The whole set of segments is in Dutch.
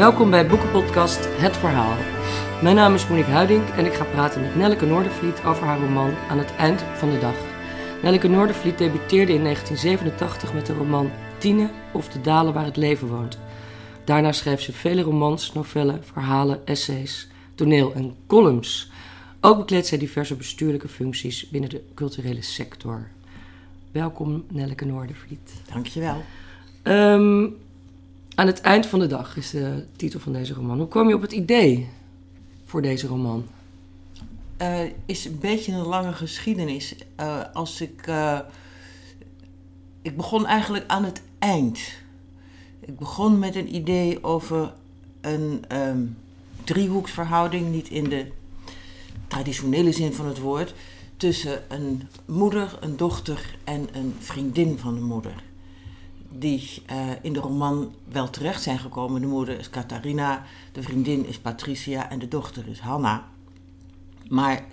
Welkom bij Boekenpodcast Het Verhaal. Mijn naam is Monique Huiding en ik ga praten met Nelleke Noordervliet over haar roman Aan het eind van de dag. Nelleke Noordervliet debuteerde in 1987 met de roman Tine of de dalen waar het leven woont. Daarna schreef ze vele romans, novellen, verhalen, essays, toneel en columns. Ook bekleedt zij diverse bestuurlijke functies binnen de culturele sector. Welkom Nelleke Noordervliet. Dankjewel. Um, aan het eind van de dag is de titel van deze roman. Hoe kwam je op het idee voor deze roman? Uh, is een beetje een lange geschiedenis. Uh, als ik, uh, ik begon eigenlijk aan het eind. Ik begon met een idee over een um, driehoeksverhouding, niet in de traditionele zin van het woord, tussen een moeder, een dochter en een vriendin van de moeder die uh, in de roman wel terecht zijn gekomen. De moeder is Catharina, de vriendin is Patricia en de dochter is Hanna. Maar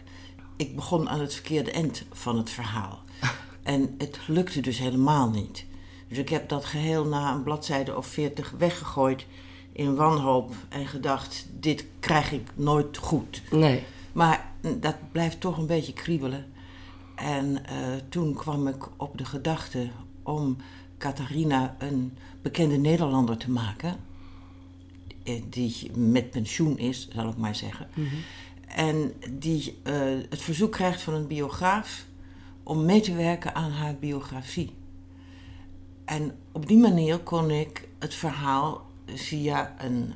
ik begon aan het verkeerde eind van het verhaal. En het lukte dus helemaal niet. Dus ik heb dat geheel na een bladzijde of veertig weggegooid in wanhoop en gedacht: dit krijg ik nooit goed. Nee. Maar dat blijft toch een beetje kriebelen. En uh, toen kwam ik op de gedachte om Catharina een bekende Nederlander te maken. Eh, die met pensioen is, zal ik maar zeggen. Mhm. En die uh, het verzoek krijgt van een biograaf om mee te werken aan haar biografie. En op die manier kon ik het verhaal via een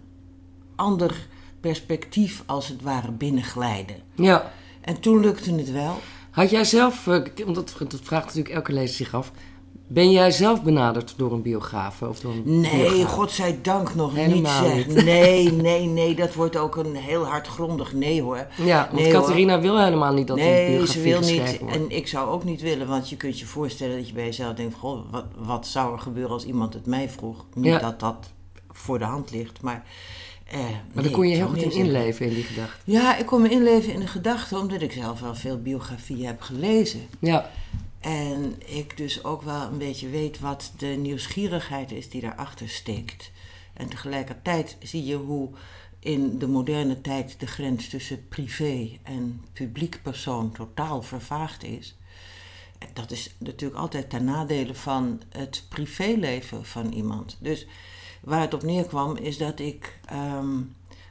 ander perspectief als het ware binnenglijden. Ja. En toen lukte het wel. Had jij zelf, uh, dat, dat vraagt natuurlijk elke lezer zich af, ben jij zelf benaderd door een biograaf? Of door een nee, biograaf? godzijdank nog Helemaal niet. Nee, nee, nee, dat wordt ook een heel hardgrondig nee hoor. Ja, want Nee, Catharina wil helemaal niet dat die Nee, biografie ze wil niet. wordt. En ik zou ook niet willen, want je kunt je voorstellen dat je bij jezelf denkt: Goh, wat, wat zou er gebeuren als iemand het mij vroeg? Niet Ja. dat dat voor de hand ligt, maar. Eh, Maar nee, daar kon je heel goed in inleven in die gedachte. Ja, ik kon me inleven in de gedachte, omdat ik zelf wel veel biografieën heb gelezen. Ja, En ik dus ook wel een beetje weet wat de nieuwsgierigheid is die daarachter steekt. En tegelijkertijd zie je hoe in de moderne tijd de grens tussen privé en publiek persoon totaal vervaagd is. En dat is natuurlijk altijd ten nadele van het privéleven van iemand. Dus waar het op neerkwam is dat ik ehm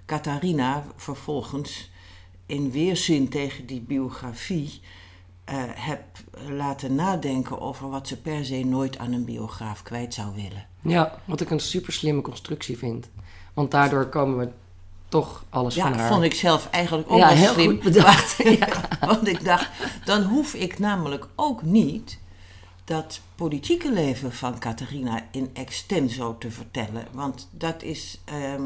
Catharina vervolgens in weerzin tegen die biografie heb laten nadenken over wat ze per se nooit aan een biograaf kwijt zou willen. ja, wat ik een super slimme constructie vind. Want daardoor komen we toch alles Ja, van haar. vond ik zelf eigenlijk ook Ja, wel heel slim. goed bedacht. Ja, want ik dacht, dan hoef ik namelijk ook niet dat politieke leven van Catharina in extenso te vertellen. Want dat is, ehm,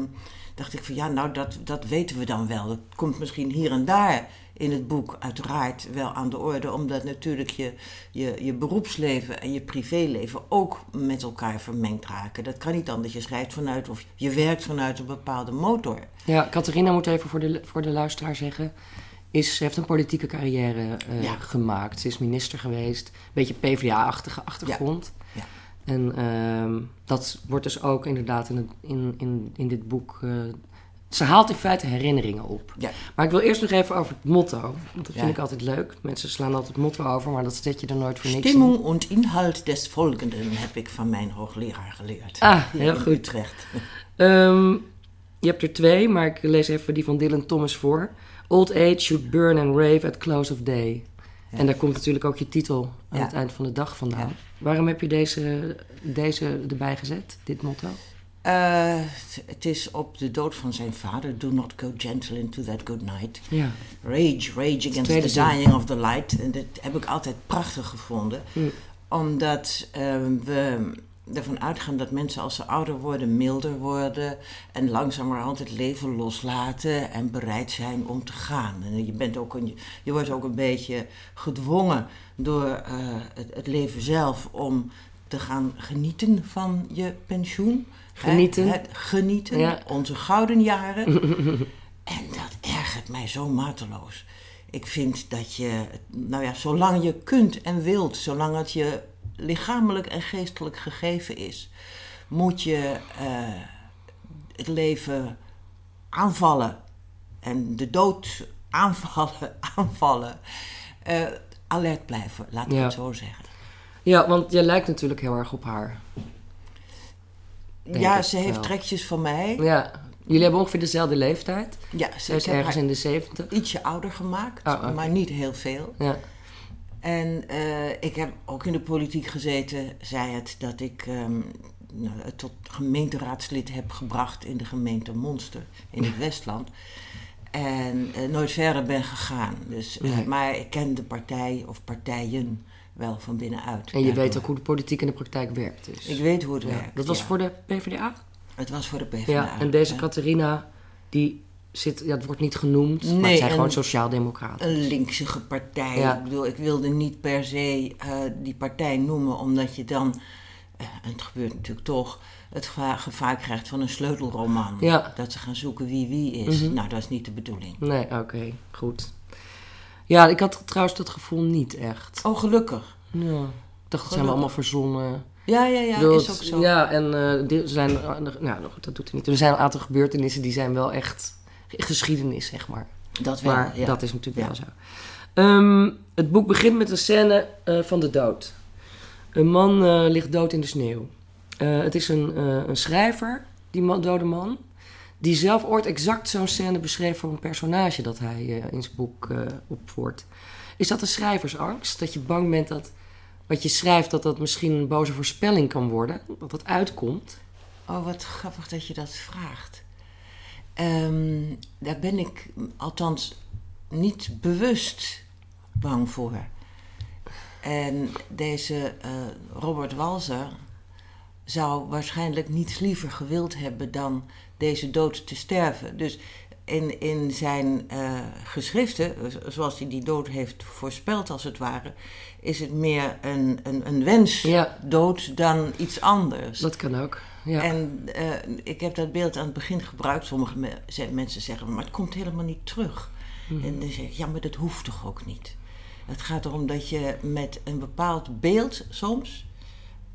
dacht ik van ja, nou dat, dat weten we dan wel. Dat komt misschien hier en daar in het boek uiteraard wel aan de orde. Omdat natuurlijk je, je, je beroepsleven en je privéleven ook met elkaar vermengd raken. Dat kan niet anders. Je schrijft vanuit of je werkt vanuit een bepaalde motor. Ja, Catharina moet even voor de, voor de luisteraar zeggen. Is, ze heeft een politieke carrière eh, Ja. gemaakt. Ze is minister geweest. Een beetje PvdA-achtige achtergrond. Ja. En ehm, dat wordt dus ook inderdaad in, het, in, in, in dit boek... eh, ze haalt in feite herinneringen op. Ja. Maar ik wil eerst nog even over het motto. Want dat vind Ja. ik altijd leuk. Mensen slaan altijd het motto over, maar dat zet je er nooit voor niks in. Stimmung und Inhalt des Folgenden heb ik van mijn hoogleraar geleerd. Ah, heel goed. Utrecht. Ehm, je hebt er twee, maar ik lees even die van Dylan Thomas voor. Old age should burn and rave at close of day. En daar komt natuurlijk ook je titel aan het eind van de dag vandaan. Waarom heb je deze, deze erbij gezet, dit motto? Eh, het- is op de dood van zijn vader. Do not go gentle into that good night. Ja. Rage, rage against the dying of the light. En dat heb ik altijd prachtig gevonden. Mm. Omdat eh, we ervan uitgaan dat mensen als ze ouder worden, milder worden. En langzamerhand het leven loslaten en bereid zijn om te gaan. En je, bent ook een, je wordt ook een beetje gedwongen door eh, het, het leven zelf om te gaan genieten van je pensioen. Hè, Genieten. Het genieten, Ja. onze gouden jaren. En dat ergert mij zo mateloos. Ik vind dat je, nou ja, zolang je kunt en wilt, zolang het je lichamelijk en geestelijk gegeven is, moet je eh, het leven aanvallen en de dood aanvallen, aanvallen. Eh, alert blijven, we Ja. het zo zeggen. Ja, want jij lijkt natuurlijk heel erg op haar. Ja, ze heeft wel. trekjes van mij. Ja, jullie hebben ongeveer dezelfde leeftijd. Ja, ze is ergens in de zeventig. ietsje ouder gemaakt, Oh, maar niet heel veel. Ja. En eh, ik heb ook in de politiek gezeten, zei het, dat ik het tot gemeenteraadslid heb gebracht in de gemeente Monster in het Westland. En eh, nooit verder ben gegaan. Dus, Nee. Maar ik ken de partij of partijen wel van binnenuit. En je daardoor. weet ook hoe de politiek in de praktijk werkt. Dus. Ik weet hoe het Ja, werkt. Dat was ja. voor de PvdA? Het was voor de PvdA. Ja, en deze. Catharina, die zit, ja, het wordt niet genoemd, maar het zijn en- gewoon sociaaldemocraten. Een linksige partij. Ja. Ik bedoel, ik wilde niet per se eh, die partij noemen, omdat je dan, eh, en het gebeurt natuurlijk toch, het gevaar, gevaar krijgt van een sleutelroman. Ja. Dat ze gaan zoeken wie wie is. Mhm. Nou, dat is niet de bedoeling. Nee, oké, goed. Ja, ik had trouwens dat gevoel niet echt. Oh, gelukkig. Ja. Ik dacht, het zijn we allemaal verzonnen. Ja, ja, ja, bedoel, is ook zo. Ja, en eh, er zijn, eh, nou nou goed, dat doet hij niet. Er zijn een aantal gebeurtenissen die zijn wel echt geschiedenis, zeg maar. Dat wel, Maar ja. dat is natuurlijk Ja. wel zo. Ehm, het boek begint met een scène eh, van de dood. Een man ligt dood in de sneeuw. Het is een, een schrijver, die man, dode man, die zelf ooit exact zo'n scène beschreef voor een personage dat hij eh, in zijn boek eh, opvoert. Is dat een schrijversangst? Dat je bang bent dat wat je schrijft, dat dat misschien een boze voorspelling kan worden? Dat dat uitkomt? Oh, wat grappig dat je dat vraagt. Ehm, daar ben ik althans niet bewust bang voor. En deze eh, Robert Walser zou waarschijnlijk niets liever gewild hebben dan deze dood te sterven. Dus in, in zijn eh, geschriften, zoals hij die dood heeft voorspeld als het ware, is het meer een, een, een wens Ja. dood dan iets anders. Dat kan ook. Ja. En eh, ik heb dat beeld aan het begin gebruikt. Sommige me- mensen zeggen, maar het komt helemaal niet terug. Mhm. En dan zeg ik, ja, maar dat hoeft toch ook niet. Het gaat erom dat je met een bepaald beeld soms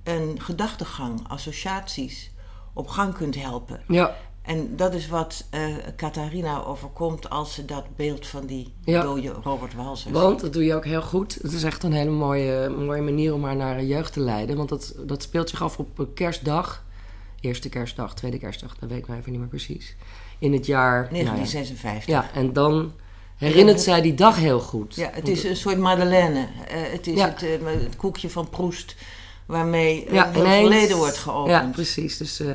een gedachtegang, associaties op gang kunt helpen. ja. En dat is wat eh Catharina overkomt als ze dat beeld van die Ja. dode Robert Walser Want, dat doe je ook heel goed. Het is echt een hele mooie, mooie manier om haar naar een jeugd te leiden. Want dat, dat speelt zich af op een kerstdag. Eerste kerstdag, tweede kerstdag, dat weet ik nou even niet meer precies. In het jaar... nou ja. 1956. ja, en dan herinnert zij die dag heel goed. Ja, het is een soort Madeleine. Eh, het is Ja. het, eh, het koekje van Proest waarmee Ja, het ineens- verleden wordt geopend. Ja, precies. Dus, eh,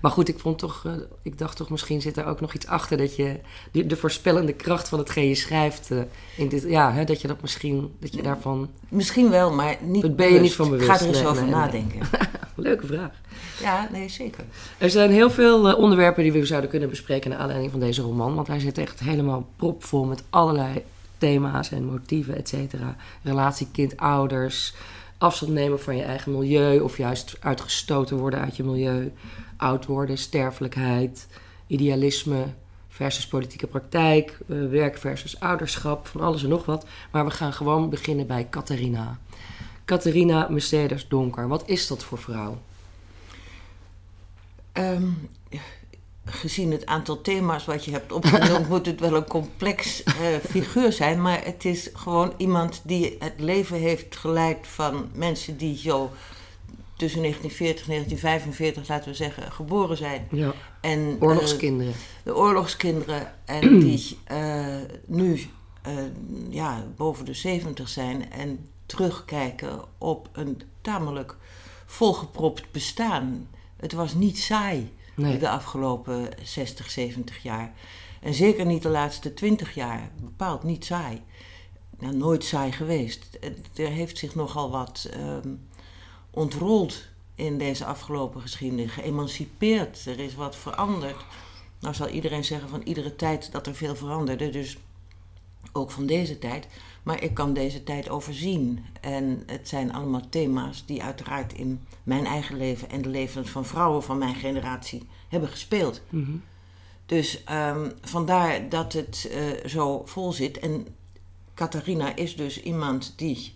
maar goed, ik vond toch, eh, ik dacht toch misschien zit er ook nog iets achter dat je de, de voorspellende kracht van hetgeen je schrijft, eh, in dit, ja, hè, dat je dat misschien, dat je daarvan, Misschien wel, maar niet Dat ben je niet van bewust. ga er eens Nee, over nee, nee. nadenken. leuke vraag. Ja, nee, zeker. Er zijn heel veel onderwerpen die we zouden kunnen bespreken naar aanleiding van deze roman, want hij zit echt helemaal propvol met allerlei thema's en motieven, et cetera. Relatie kind-ouders, afstand nemen van je eigen milieu of juist uitgestoten worden uit je milieu, oud worden, sterfelijkheid, idealisme versus politieke praktijk, eh, werk versus ouderschap, van alles en nog wat. Maar we gaan gewoon beginnen bij Catharina. Catharina Mercedes Donker, wat is dat voor vrouw? Ehm, gezien het aantal thema's wat je hebt opgenoemd, moet het wel een complex eh, figuur zijn. Maar het is gewoon iemand die het leven heeft geleid van mensen die zo tussen 1940 en 1945, laten we zeggen, geboren zijn. Ja, En, eh, oorlogskinderen. de oorlogskinderen en die eh, nu ja, boven de 70 zijn en terugkijken op een tamelijk volgepropt bestaan. Het was niet saai De afgelopen 60, 70 jaar. En zeker niet de laatste 20 jaar. Bepaald niet saai. Nou, nooit saai geweest. Het- Er heeft zich nogal wat ehm, ontrold in deze afgelopen geschiedenis. Geëmancipeerd. Er is wat veranderd. Nou zal iedereen zeggen van iedere tijd dat er veel veranderde. Dus ook van deze tijd. Maar ik kan deze tijd overzien. En het zijn allemaal thema's die uiteraard in mijn eigen leven en de levens van vrouwen van mijn generatie hebben gespeeld. Mhm. Dus ehm, vandaar dat het eh, zo vol zit. En Catharina is dus iemand die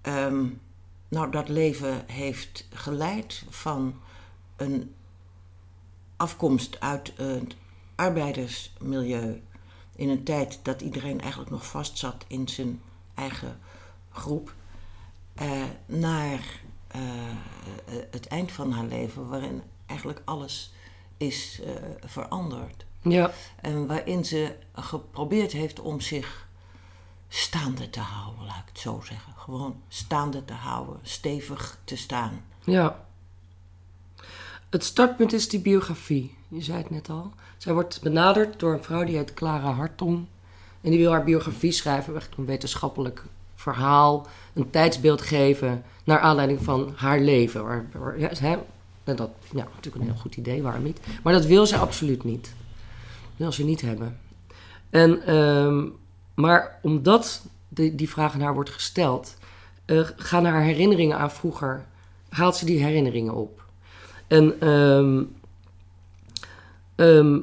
ehm, nou, dat leven heeft geleid van een afkomst uit het arbeidersmilieu. In een tijd dat iedereen eigenlijk nog vastzat in zijn eigen groep. eh, naar eh, het eind van haar leven, waarin eigenlijk alles is eh, veranderd. Ja, En waarin ze geprobeerd heeft om zich staande te houden, laat ik het zo zeggen. Gewoon staande te houden, stevig te staan. ja. Het startpunt is die biografie. Je zei het net al. Zij wordt benaderd door een vrouw die heet Clara Hartong. En die wil haar biografie schrijven, een wetenschappelijk verhaal, een tijdsbeeld geven naar aanleiding van haar leven. Ja, hè, en dat ja, natuurlijk een heel goed idee, waarom niet? Maar dat wil ze absoluut niet. Dat wil ze niet hebben. En, ehm, maar omdat die, vraag aan haar wordt gesteld, eh, gaan haar herinneringen aan vroeger, haalt ze die herinneringen op. En ehm, ehm,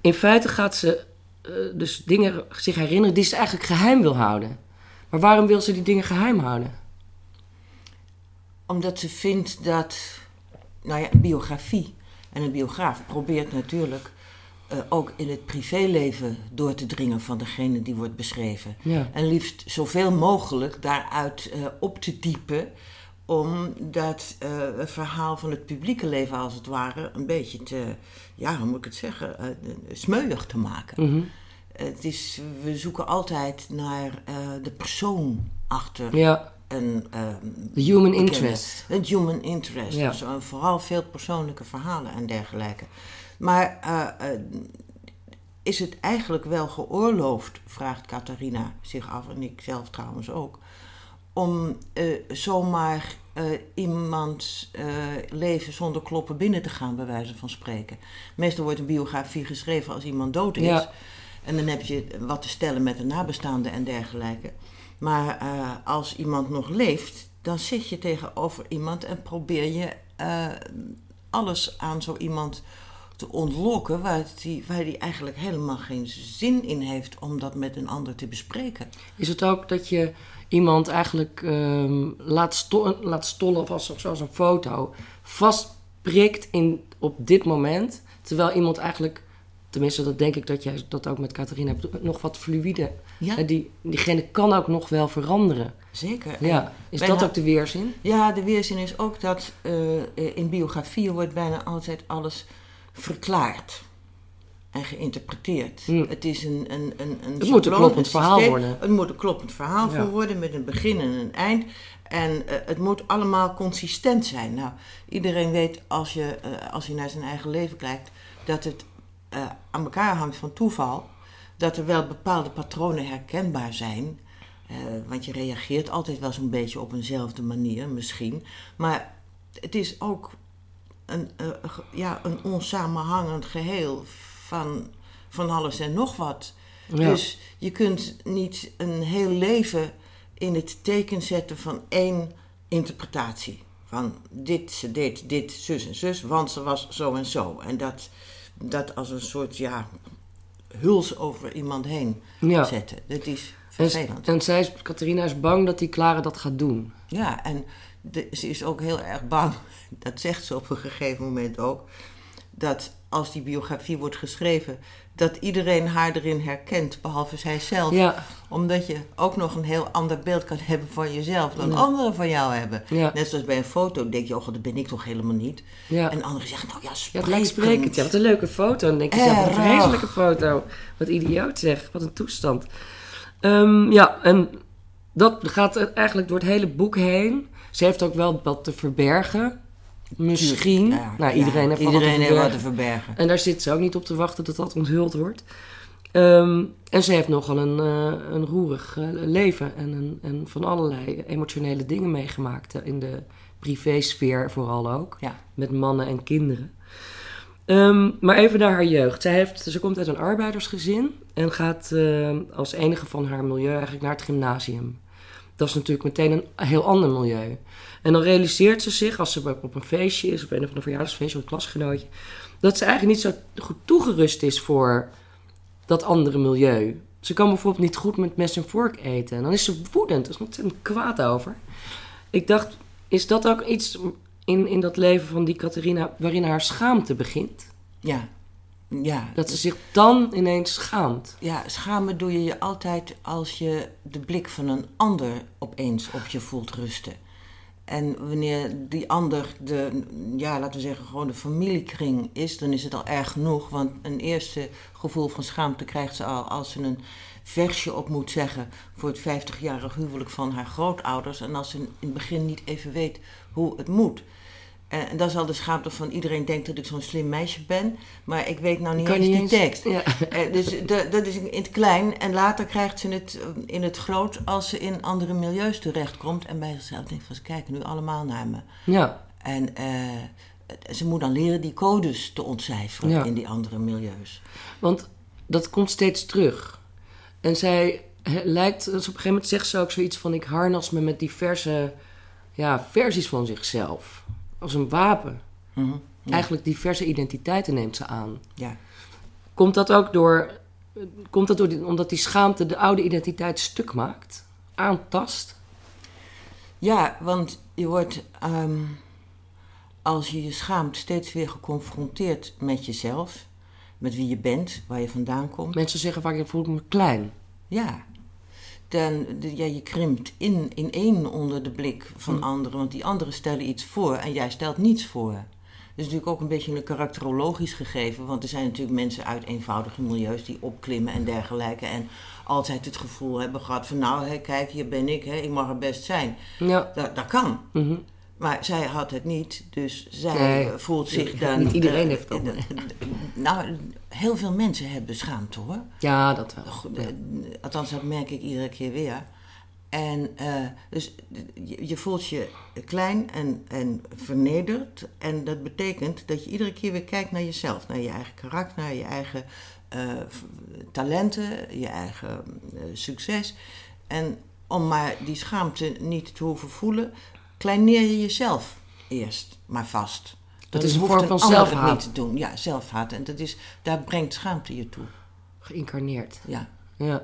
in feite gaat ze eh, dus dingen zich herinneren die ze eigenlijk geheim wil houden. Maar waarom wil ze die dingen geheim houden? Omdat ze vindt dat, nou ja, een biografie en een biograaf probeert natuurlijk eh, ook in het privéleven door te dringen van degene die wordt beschreven. Ja. En liefst zoveel mogelijk daaruit eh, op te diepen. Om dat eh, verhaal van het publieke leven, als het ware, een beetje te, ja, hoe moet ik het zeggen, eh, smeuig te maken. Mhm. Het is, we zoeken altijd naar eh, de persoon achter Ja, een. de human interest. Het human interest. Ja. Dus, vooral veel persoonlijke verhalen en dergelijke. Maar is het eigenlijk wel geoorloofd, vraagt Catharina zich af, en ik zelf trouwens ook, om eh, zomaar eh, iemands eh, leven zonder kloppen binnen te gaan, bij wijze van spreken. Meestal wordt een biografie geschreven als iemand dood is. Ja. En dan heb je wat te stellen met de nabestaanden en dergelijke. Maar als iemand nog leeft, dan zit je tegenover iemand en probeer je alles aan zo iemand te ontlokken waar die, waar die eigenlijk helemaal geen zin in heeft om dat met een ander te bespreken. Is het ook dat je iemand eigenlijk ehm, laat, sto laat stollen, of als, zoals een foto, vastprikt in, op dit moment, terwijl iemand eigenlijk, tenminste dat denk ik dat jij dat ook met Catharina hebt, nog wat fluïde, Ja, hè, die, diegene kan ook nog wel veranderen. zeker. Ja, is dat ook de weerzin? Ja, de weerzin is ook dat eh, in biografieën wordt bijna altijd alles verklaard en geïnterpreteerd. Hmm. Het is een, een, een, een Het moet een kloppend verhaal worden. Het moet een kloppend verhaal Ja. voor worden met een begin en een eind. En eh, het moet allemaal consistent zijn. Nou, iedereen weet als je, eh, als je naar zijn eigen leven kijkt, dat het eh, aan elkaar hangt van toeval. Dat er wel bepaalde patronen herkenbaar zijn. Want je reageert altijd wel zo'n beetje op eenzelfde manier, misschien. Maar het is ook een, ja, een onsamenhangend geheel van, van alles en nog wat. Ja. Dus je kunt niet een heel leven in het teken zetten van één interpretatie. Van dit, ze deed dit, zus en zus, want ze was zo en zo. En dat, dat als een soort, ja, huls over iemand heen ja. zetten. Dat is En, vervelend. en zij is, Catharina is bang dat die Clara dat gaat doen. Ja, en de- ze is ook heel erg bang, dat zegt ze op een gegeven moment ook, dat als die biografie wordt geschreven, dat iedereen haar erin herkent, behalve zijzelf. Ja, Omdat je ook nog een heel ander beeld kan hebben van jezelf dan Ja. anderen van jou hebben. ja, Net zoals bij een foto denk je, oh dat ben ik toch helemaal niet. En anderen zeggen, nou ja, Ja, het sprekend. sprekend. Ja, wat een leuke foto. En dan denk je, ja, wat een vreselijke foto. Wat idioot zeg. Wat een toestand. Ehm, ja, en dat gaat eigenlijk door het hele boek heen. Ze heeft ook wel wat te verbergen. Misschien. Ja, nou, ja, iedereen heeft wat te iedereen wat verbergen. te verbergen. En daar zit ze ook niet op te wachten dat dat onthuld wordt. Ehm, en ze heeft nogal een, eh, een roerig eh, leven en, een, en van allerlei emotionele dingen meegemaakt. eh, in de privésfeer vooral ook. Ja. Met mannen en kinderen. Ehm, maar even naar haar jeugd. Zij heeft, ze komt uit een arbeidersgezin en gaat als enige van haar milieu eigenlijk naar het gymnasium. Dat is natuurlijk meteen een heel ander milieu. En dan realiseert ze zich, als ze op een feestje is, of een of ander verjaardagsfeestje of een klasgenootje, dat ze eigenlijk niet zo goed toegerust is voor dat andere milieu. Ze kan bijvoorbeeld niet goed met mes en vork eten. En dan is ze woedend, er is ontzettend kwaad over. Ik dacht, is dat ook iets in, in dat leven van die Catharina waarin haar schaamte begint? Ja. Ja. Dat ze zich dan ineens schaamt. Ja, schamen doe je je altijd als je de blik van een ander opeens op je voelt rusten. En wanneer die ander de, ja, laten we zeggen, gewoon de familiekring is, dan is het al erg genoeg. Want een eerste gevoel van schaamte krijgt ze al als ze een versje op moet zeggen voor het 50-jarig huwelijk van haar grootouders. En als ze in het begin niet even weet hoe het moet. En, dat is al de schaamte van iedereen denkt dat ik zo'n slim meisje ben. Maar ik weet nou niet eens die eens- tekst. Ja. Eh, dus dat is in het klein. En later krijgt ze het eh, in het groot als ze in andere milieus terechtkomt. En bij zichzelf denkt van ze kijken nu allemaal naar me. Ja, En eh, ze moet dan leren die codes te ontcijferen Ja. in die andere milieus. want dat komt steeds terug. En zij lijkt, dus op een gegeven moment zegt ze ook zoiets van: ik harnas me met diverse ja, versies van zichzelf. Als een wapen. Mhm. Ja. Eigenlijk diverse identiteiten neemt ze aan. Ja. Komt dat ook door, komt dat door die- omdat die schaamte de oude identiteit stuk maakt? Aantast? ja, want je wordt, ehm, als je je schaamt, steeds weer geconfronteerd met jezelf. Met wie je bent, waar je vandaan komt. Mensen zeggen vaak: ik voel me klein. Ja. Dan, ja, je krimpt in, in één onder de blik van Hm. anderen. Want die anderen stellen iets voor en jij stelt niets voor. Dat is natuurlijk ook een beetje een karakterologisch gegeven. Want er zijn natuurlijk mensen uit eenvoudige milieus die opklimmen en dergelijke. En altijd het gevoel hebben gehad van nou, hè, kijk, hier ben ik, hè, ik mag er best zijn. Ja. Dat, dat kan. mhm. Maar zij had het niet, dus zij Nee, eh, voelt zich dan... niet iedereen eh, heeft dat. eh, nou, heel veel mensen hebben schaamte hoor. ja, dat wel. Eh, Althans, dat merk ik iedere keer weer. En eh, dus je, je voelt je klein en, en vernederd. En dat betekent dat je iedere keer weer kijkt naar jezelf. Naar je eigen karakter, naar je eigen eh, talenten, je eigen eh, succes. En om maar die schaamte niet te hoeven voelen, kleineer je jezelf eerst maar vast. Dat is een vorm van zelfhaat. niet te doen. Ja, zelfhaat. En dat is, daar brengt schaamte je toe. Geïncarneerd. Ja. Ja.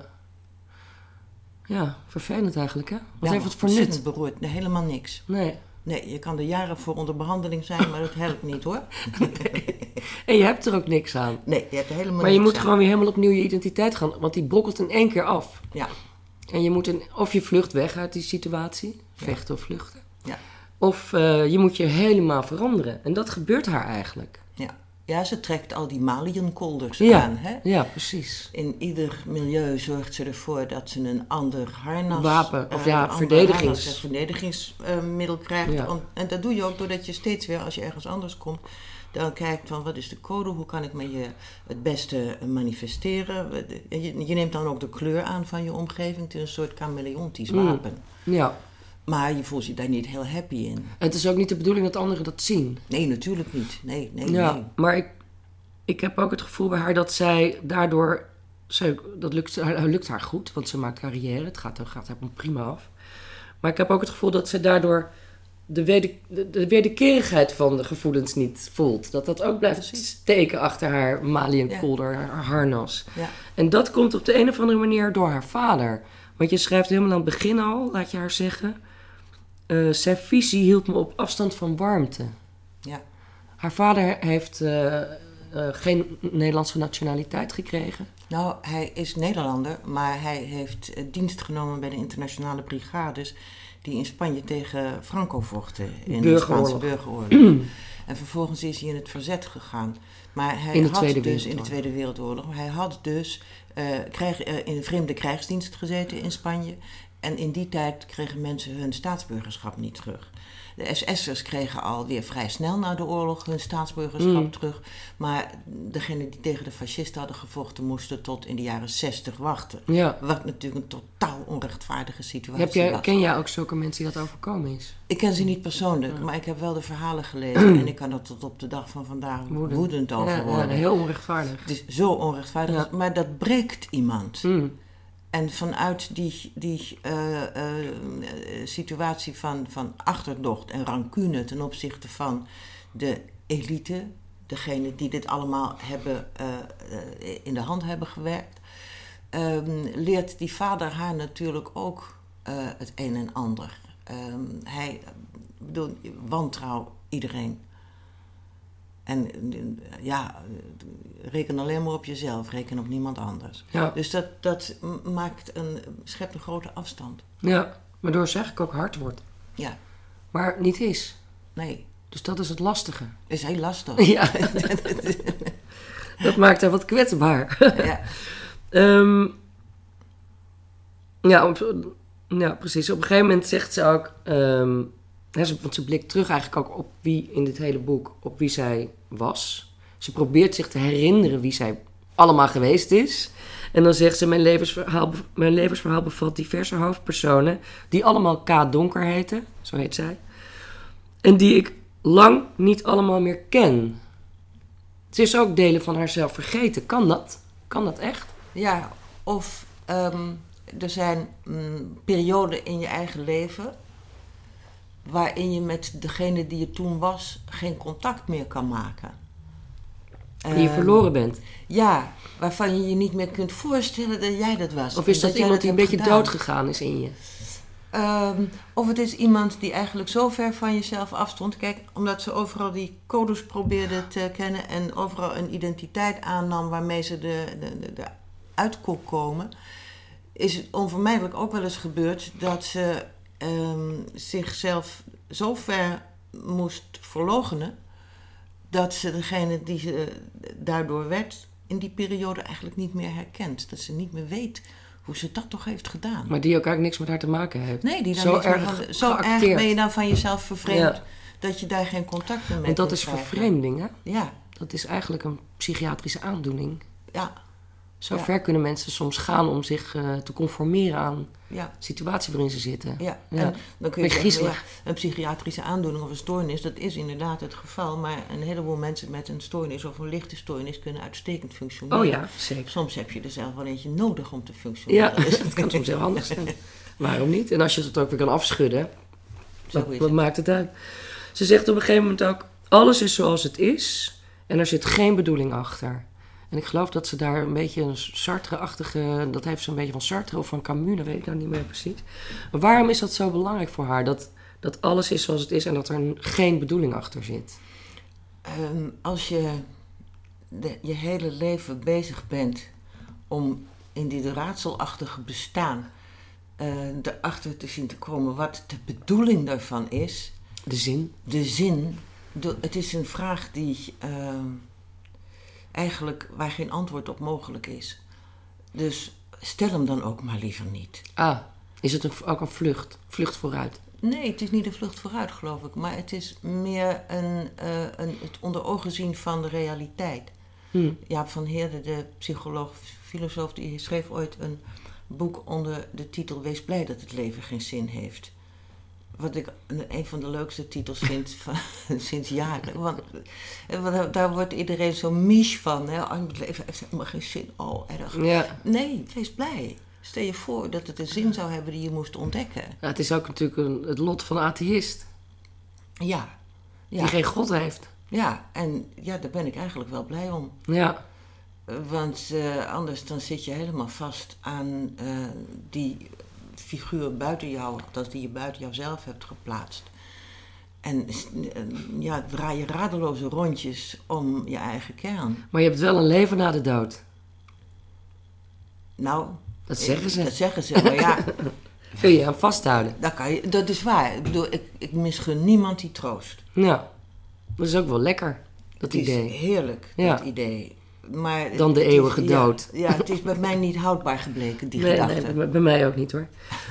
Ja, vervelend eigenlijk, hè? Wat Ja, heeft het voor nut? beroerd. Nee, helemaal niks. Nee. Nee, je kan er jaren voor onder behandeling zijn, maar dat helpt niet hoor. En je hebt er ook niks aan. Nee, je hebt er helemaal Maar je niks moet aan. gewoon weer helemaal opnieuw je identiteit gaan. Want die brokkelt in één keer af. Ja, En je moet een, of je vlucht weg uit die situatie. Vechten of vluchten. Ja, Of eh, je moet je helemaal veranderen. En dat gebeurt haar eigenlijk. ja. Ja, ze trekt al die maliënkolders Ja. aan. Hè? Ja, precies. In ieder milieu zorgt ze ervoor dat ze een ander harnas... Wapen, of eh, ja, verdedigings- harnas verdedigingsmiddel krijgt. Ja. Om- en dat doe je ook doordat je steeds weer, als je ergens anders komt... dan kijkt van, wat is de code? Hoe kan ik me je het beste manifesteren? En Je, je neemt dan ook de kleur aan van je omgeving. Het is een soort chameleontisch Mm. wapen. Ja. Maar je voelt je daar niet heel happy in. En het is ook niet de bedoeling dat anderen dat zien. Nee, natuurlijk niet. Nee, nee, Ja, nee. maar ik, ik heb ook het gevoel bij haar dat zij daardoor... Dat lukt, haar, lukt haar goed, want ze maakt carrière. Het gaat, het gaat haar prima af. Maar ik heb ook het gevoel dat ze daardoor de, weder, de, de wederkerigheid van de gevoelens niet voelt. Dat dat ook blijft Precies. steken achter haar Malian Ja. kolder, haar harnas. Ja. En dat komt op de een of andere manier door haar vader. Want je schrijft helemaal aan het begin al, laat je haar zeggen... eh, zijn visie hield me op afstand van warmte. Ja. Haar vader heeft eh, eh, geen Nederlandse nationaliteit gekregen. Nou, hij is Nederlander, maar hij heeft dienst genomen bij de internationale brigades die in Spanje tegen Franco vochten in de. Spaanse burgeroorlog. en vervolgens is hij in het verzet gegaan. Maar hij In de had Tweede dus in de. Tweede Wereldoorlog, hij had dus eh, krijg, in vreemde krijgsdienst gezeten in Spanje. En in die tijd kregen mensen hun staatsburgerschap niet terug. De SS'ers kregen alweer vrij snel na de oorlog hun staatsburgerschap Mm. terug. Maar degenen die tegen de fascisten hadden gevochten, moesten tot in de jaren 60 wachten. Ja. Wat natuurlijk een totaal onrechtvaardige situatie Heb jij, was. ken jij ook zulke mensen die dat overkomen is? Ik ken ze niet persoonlijk, maar ik heb wel de verhalen gelezen. en ik kan er tot op de dag van vandaag Woedend. woedend, over worden. ja, heel onrechtvaardig. Het is zo onrechtvaardig, maar dat breekt iemand. Mm. En vanuit die, die eh, eh, situatie van, van achterdocht en rancune ten opzichte van de elite, degene die dit allemaal hebben, eh, in de hand hebben gewerkt, ehm, leert die vader haar natuurlijk ook het een en ander. Ehm, hij, bedoel, wantrouw iedereen. En ja, reken alleen maar op jezelf, reken op niemand anders. Ja. Dus dat, dat maakt een, schept een grote afstand. ja, waardoor ze eigenlijk ook hard wordt. Ja, Maar niet is. nee, Dus dat is het lastige. is heel lastig. Ja, dat maakt haar wat kwetsbaar. ja. Ehm, ja, op, ja, precies. Op een gegeven moment zegt ze ook... ehm, want ze blikt terug eigenlijk ook op wie in dit hele boek... op wie zij was. Ze probeert zich te herinneren wie zij allemaal geweest is. En dan zegt ze... Mijn levensverhaal, mijn levensverhaal bevat diverse hoofdpersonen... die allemaal K. Donker heten. Zo heet zij. En die ik lang niet allemaal meer ken. Ze is ook delen van haarzelf vergeten. Kan dat? Kan dat echt? Ja, of ehm, er zijn mm, perioden in je eigen leven waarin je met degene die je toen was geen contact meer kan maken. Die je Ehm, verloren bent. Ja, waarvan je je niet meer kunt voorstellen dat jij dat was. Of is dat, iemand die een beetje gedaan. dood gegaan is in je? Ehm, of het is iemand die eigenlijk zo ver van jezelf afstond. Kijk, omdat ze overal die codes probeerde te kennen en overal een identiteit aannam waarmee ze de, de, de, de uit kon komen, is het onvermijdelijk ook wel eens gebeurd dat ze ehm, zichzelf zo ver moest verloochenen dat ze degene die ze daardoor werd in die periode eigenlijk niet meer herkent. Dat ze niet meer weet hoe ze dat toch heeft gedaan. Maar die ook eigenlijk niks met haar te maken heeft. Nee, die dan Zo niks erg van- zo erg ben je dan van jezelf vervreemd Ja. dat je daar geen contact meer mee Want dat kunt is krijgen. vervreemding, hè? Ja, Dat is eigenlijk een psychiatrische aandoening. ja, Zo Ja. ver kunnen mensen soms gaan om zich eh, te conformeren aan ja, de situatie waarin ze zitten. ja. Ja. En dan kun je zeggen, ja, een psychiatrische aandoening of een stoornis, dat is inderdaad het geval. Maar een heleboel mensen met een stoornis of een lichte stoornis kunnen uitstekend functioneren. Oh ja, zeker. Soms heb je er zelf wel eentje nodig om te Ja, functioneren. Dus het kan soms heel handig zijn. Waarom niet? En als je het ook weer kan afschudden, wat, is wat het. maakt het uit? Ze zegt op een gegeven moment ook: alles is zoals het is en er zit geen bedoeling achter. En ik geloof dat ze daar een beetje een Sartre-achtige, dat heeft ze een beetje van Sartre of van Camus, dat weet ik nou niet meer precies. Maar waarom is dat zo belangrijk voor haar? Dat, dat alles is zoals het is en dat er geen bedoeling achter zit. Ehm, als je de, je hele leven bezig bent om in dit raadselachtige bestaan eh, erachter te zien te komen wat de bedoeling daarvan is, De zin. de zin, de- het is een vraag die ehm, eigenlijk waar geen antwoord op mogelijk is. Dus stel hem dan ook maar liever niet. Ah, is het een, ook een vlucht? Vlucht vooruit. Nee, het is niet een vlucht vooruit, geloof ik. Maar het is meer een, eh, een, het onder ogen zien van de realiteit. Hm. Jaap van Heerde, de psycholoog, filosoof, die schreef ooit een boek onder de titel Wees blij dat het leven geen zin heeft. Wat ik een van de leukste titels vind van, sinds jaren. Want, eh, want daar wordt iedereen zo misch van. Hè? Oh, het leven heeft helemaal geen zin. Oh, erg. Ja. Nee, wees blij. Stel je voor dat het een zin zou hebben die je moest ontdekken. Ja, het is ook natuurlijk een, het lot van een atheïst. Ja. Die geen God heeft. ja, en ja, daar ben ik eigenlijk wel blij om. Ja. Eh, Want eh, anders dan zit je helemaal vast aan eh, die figuur buiten jou, dat die je buiten jouzelf hebt geplaatst. En ja, draai je radeloze rondjes om je eigen kern. Maar je hebt wel een leven na de dood. Nou, Dat zeggen ze. Dat zeggen ze, maar ja, Kun je aan vasthouden. dat, kan je, dat is waar. Ik bedoel, ik, ik misgun niemand die troost. Ja. Dat is ook wel lekker, dat Het is idee. heerlijk, Ja. dat idee. Maar Dan de is- eeuwige ja, dood. Ja, het is bij mij niet houdbaar gebleken, die Nee, gedachte. nee, bij- bij mij ook niet hoor.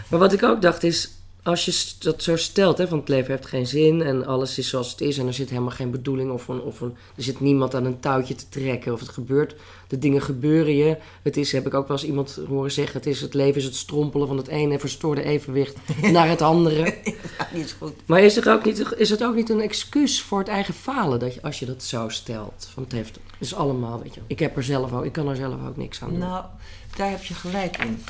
Maar wat ik ook dacht is, als je dat zo stelt, hè, van het leven heeft geen zin en alles is zoals het is en er zit helemaal geen bedoeling of, een, of een, er zit niemand aan een touwtje te trekken of het gebeurt, de dingen gebeuren je. Het is, heb ik ook wel eens iemand horen zeggen, het, is, het leven is het strompelen van het ene verstoorde evenwicht naar het andere. Ja, is goed. Maar is, er ook niet, is het ook niet een excuus voor het eigen falen dat je, als je dat zo stelt? Van het heeft, het is allemaal, weet je, ik heb er zelf ook, ik kan er zelf ook niks aan doen. Nou, daar heb je gelijk in.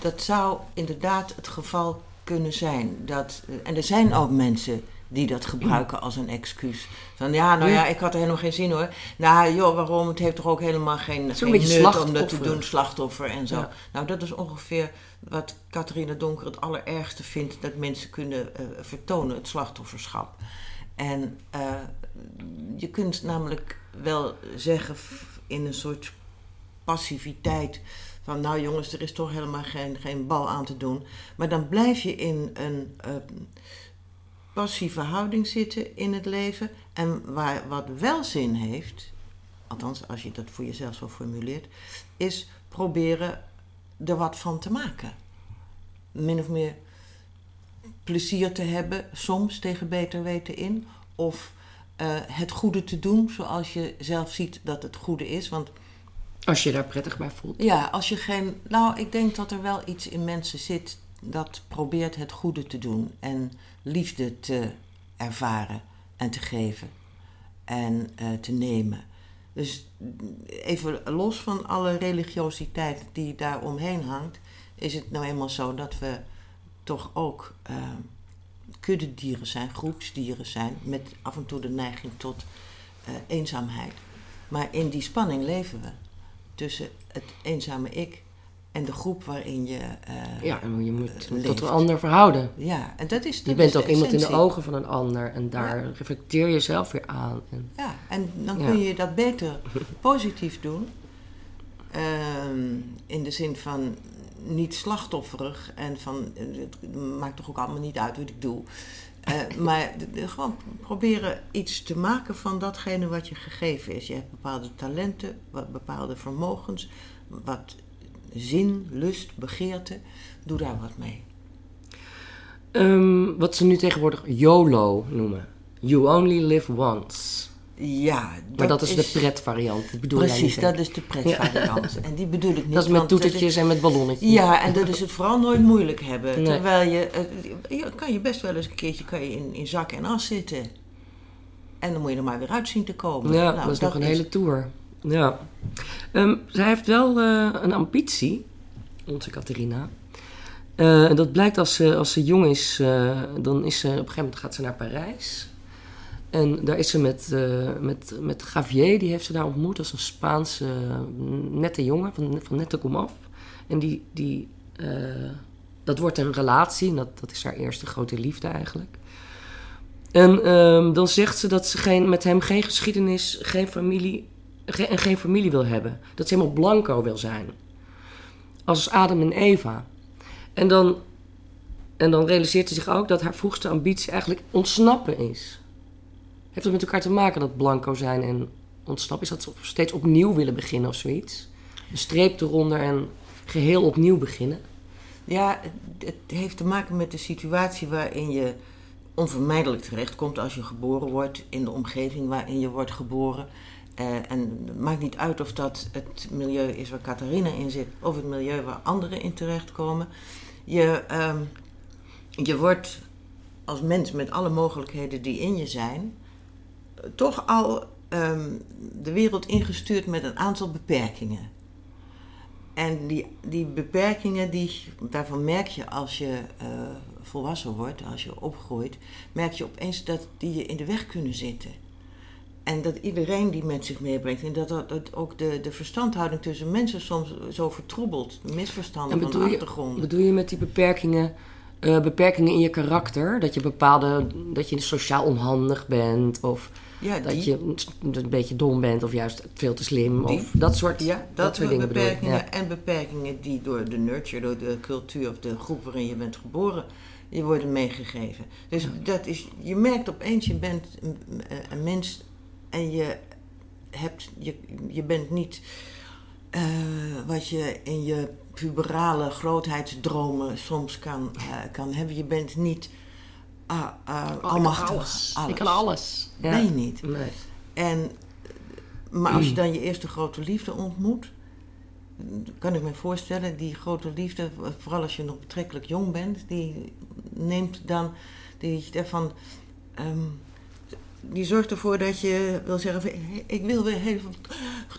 Dat zou inderdaad het geval kunnen zijn. Dat, eh, en er zijn ook mensen die dat gebruiken als een excuus. Van ja, nou ja, ik had er helemaal geen zin hoor. Nou joh, waarom? Het heeft toch ook helemaal geen, geen nut om dat te doen, slachtoffer en zo. Ja. Nou, dat is ongeveer wat Catharina Donker het allerergste vindt dat mensen kunnen eh, vertonen, het slachtofferschap. En uh, je kunt namelijk wel zeggen in een soort passiviteit van nou jongens, er is toch helemaal geen, geen bal aan te doen. Maar dan blijf je in een uh, passieve houding zitten in het leven. En waar, wat wel zin heeft, althans als je dat voor jezelf zo formuleert, is proberen er wat van te maken. Min of meer plezier te hebben, soms tegen beter weten in. Of uh, het goede te doen zoals je zelf ziet dat het goede is. Want als je daar prettig bij voelt. Ja, als je geen. Nou, ik denk dat er wel iets in mensen zit dat probeert het goede te doen en liefde te ervaren en te geven en uh, te nemen. Dus even los van alle religiositeit die daar omheen hangt, is het nou eenmaal zo dat we toch ook uh, kuddedieren zijn, groepsdieren zijn, met af en toe de neiging tot uh, eenzaamheid. Maar in die spanning leven we tussen het eenzame ik en de groep waarin je. Uh, ja, en je moet uh, tot een ander verhouden. Ja, en dat is. Dat je bent is ook iemand in de ogen van een ander en daar ja. reflecteer je zelf weer aan. En, ja, en dan ja. kun je dat beter positief doen. Uh, in de zin van niet slachtofferig en van het maakt toch ook allemaal niet uit wat ik doe. Uh, maar gewoon proberen iets te maken van datgene wat je gegeven is. Je hebt bepaalde talenten, wat, bepaalde vermogens, wat zin, lust, begeerte. Doe daar wat mee. Um, wat ze nu tegenwoordig YOLO noemen. You only live once. Ja, dat maar dat is, is de pretvariant. Bedoel precies, jij dat is de pretvariant. Ja. En die bedoel ik niet. Dat is met toetertjes en met ballonnetjes. Ja, en dat is het vooral nooit moeilijk hebben. Nee. Terwijl je, uh, kan je best wel eens een keertje kan je in, in zak en as zitten. En dan moet je er maar weer uit zien te komen. Ja, nou, dat is nog een is... hele tour. Ja. Um, zij heeft wel uh, een ambitie, onze Catharina. Uh, en dat blijkt als ze, als ze jong is, uh, dan is ze op een gegeven moment gaat ze naar Parijs. En daar is ze met, uh, met, met Javier, die heeft ze daar ontmoet. Is een Spaanse nette jongen, van, van nette komaf. En die, die, dat wordt een relatie, dat, dat is haar eerste grote liefde eigenlijk. En um, dan zegt ze dat ze geen, met hem geen geschiedenis, geen familie en geen familie wil hebben. Dat ze helemaal blanco wil zijn. Als Adam en Eva. En dan, en dan realiseert ze zich ook dat haar vroegste ambitie eigenlijk ontsnappen is. Heeft dat met elkaar te maken, dat blanco zijn en ontsnappen? Is dat ze steeds opnieuw willen beginnen of zoiets? Een streep eronder en geheel opnieuw beginnen? Ja, het heeft te maken met de situatie waarin je onvermijdelijk terechtkomt als je geboren wordt in de omgeving waarin je wordt geboren. Uh, en het maakt niet uit of dat het milieu is waar Catharina in zit of het milieu waar anderen in terechtkomen. Je, um, je wordt als mens met alle mogelijkheden die in je zijn, toch al um, de wereld ingestuurd met een aantal beperkingen. En die, die beperkingen, die, daarvan merk je als je uh, volwassen wordt, als je opgroeit, merk je opeens dat die je in de weg kunnen zitten. En dat iedereen die met zich meebrengt. En dat, dat, dat ook de, de verstandhouding tussen mensen soms zo vertroebelt. Misverstanden van de achtergrond. Je, bedoel je met die beperkingen, uh, beperkingen in je karakter? Dat je bepaalde, dat je sociaal onhandig bent of ja, dat je een beetje dom bent of juist veel te slim die, of dat soort, ja, dat, dat soort dingen beperkingen ja. En beperkingen die door de nurture, door de cultuur of de groep waarin je bent geboren, je worden meegegeven. Dus ja. dat is, je merkt opeens, je bent een, een mens en je, hebt, je, je bent niet uh, wat je in je puberale grootheidsdromen soms kan, uh, kan hebben. Je bent niet uh, uh, oh, almachtig. Alles. alles. Ik kan alles. Ja. Nee, niet. Nee. En, maar als je dan je eerste grote liefde ontmoet, kan ik me voorstellen, die grote liefde, vooral als je nog betrekkelijk jong bent, die neemt dan die van. Um, die zorgt ervoor dat je wil zeggen: ik wil weer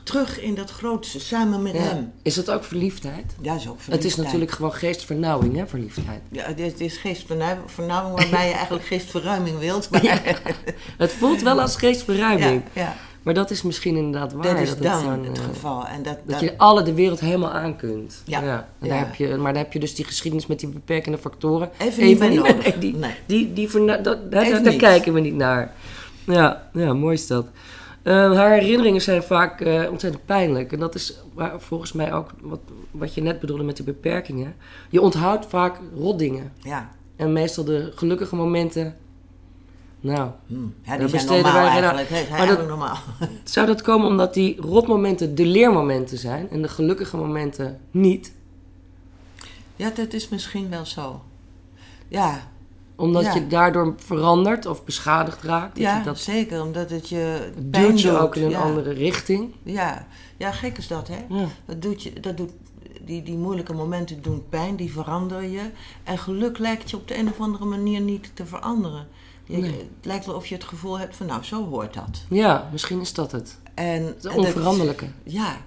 terug in dat grootste, samen met ja. hem. Is dat ook verliefdheid? Ja, is ook verliefdheid. Het is natuurlijk gewoon geestvernauwing, hè, verliefdheid. Ja, het is geestvernauwing waarbij je eigenlijk geestverruiming wilt. Maar... Ja, het voelt wel als geestverruiming. Ja. Maar dat is misschien inderdaad waar. dat is het dan zo'n, het eh, geval. En dat, Dat dat- je alle de wereld helemaal aan kunt. Ja. Daar heb je, maar daar heb je dus die geschiedenis met die beperkende factoren. Even niet meer- nodig. nee, die, Nee. die, die verna- dat, daar, daar kijken we niet naar. Ja, ja mooi is dat. Eh, haar herinneringen zijn vaak eh, ontzettend pijnlijk. En dat is waar- volgens mij ook wat, wat je net bedoelde met die beperkingen. Je onthoudt vaak rotdingen. ja. En meestal de gelukkige momenten. Nou, Hm. ja, die zijn normaal wij geen- eigenlijk. hè, maar eigenlijk normaal. zou dat komen omdat die rotmomenten de leermomenten zijn en de gelukkige momenten niet? Ja, dat is misschien wel zo. Ja, Omdat Ja. je daardoor verandert of beschadigd raakt. Dat ja je dat zeker. Omdat het je duwt je ook in een ja. andere richting. Ja. ja, gek is dat, hè? Dat doet je, dat doet, die, die moeilijke momenten doen pijn, die veranderen je. En geluk lijkt je op de een of andere manier niet te veranderen. Je, Nee. Het lijkt wel of je het gevoel hebt van, nou, zo hoort dat. ja, misschien is dat het. En, Het onveranderlijke. ja,